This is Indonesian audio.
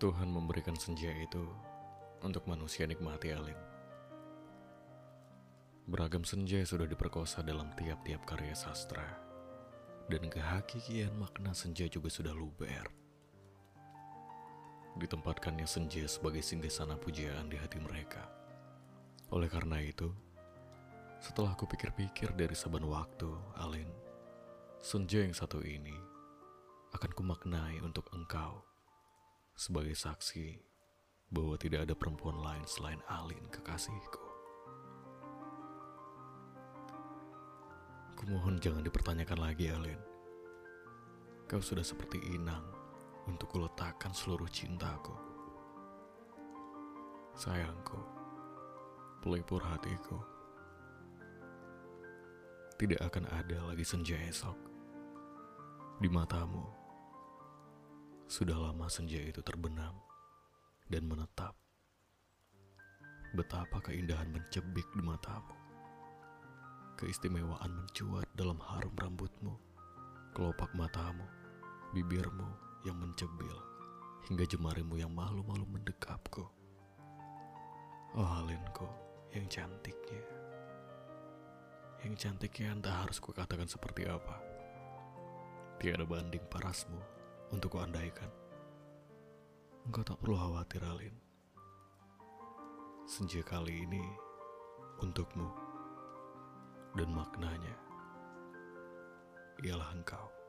Tuhan memberikan senja itu untuk manusia nikmati Alin. Beragam senja sudah diperkosa dalam tiap-tiap karya sastra, dan kehakikian makna senja juga sudah luber. Ditempatkannya senja sebagai singgasana pujaan di hati mereka. Oleh karena itu, setelah aku pikir-pikir dari saban waktu, Alin, senja yang satu ini akan kumaknai untuk engkau sebagai saksi bahwa tidak ada perempuan lain selain Alin kekasihku. Kumohon jangan dipertanyakan lagi, Alin. Kau sudah seperti inang untuk kuletakkan seluruh cintaku. Sayangku, pelipur hatiku. Tidak akan ada lagi senja esok. Di matamu, sudah lama senja itu terbenam dan menetap. Betapa keindahan mencebik di matamu. Keistimewaan mencuat dalam harum rambutmu, kelopak matamu, bibirmu yang mencebil, hingga jemarimu yang malu-malu mendekapku. Oh Halinku yang cantiknya. Yang cantiknya entah harus kukatakan seperti apa. Tiada banding parasmu untuk kuandaikan. Engkau tak perlu khawatir, Alin. Senja kali ini untukmu dan maknanya ialah engkau.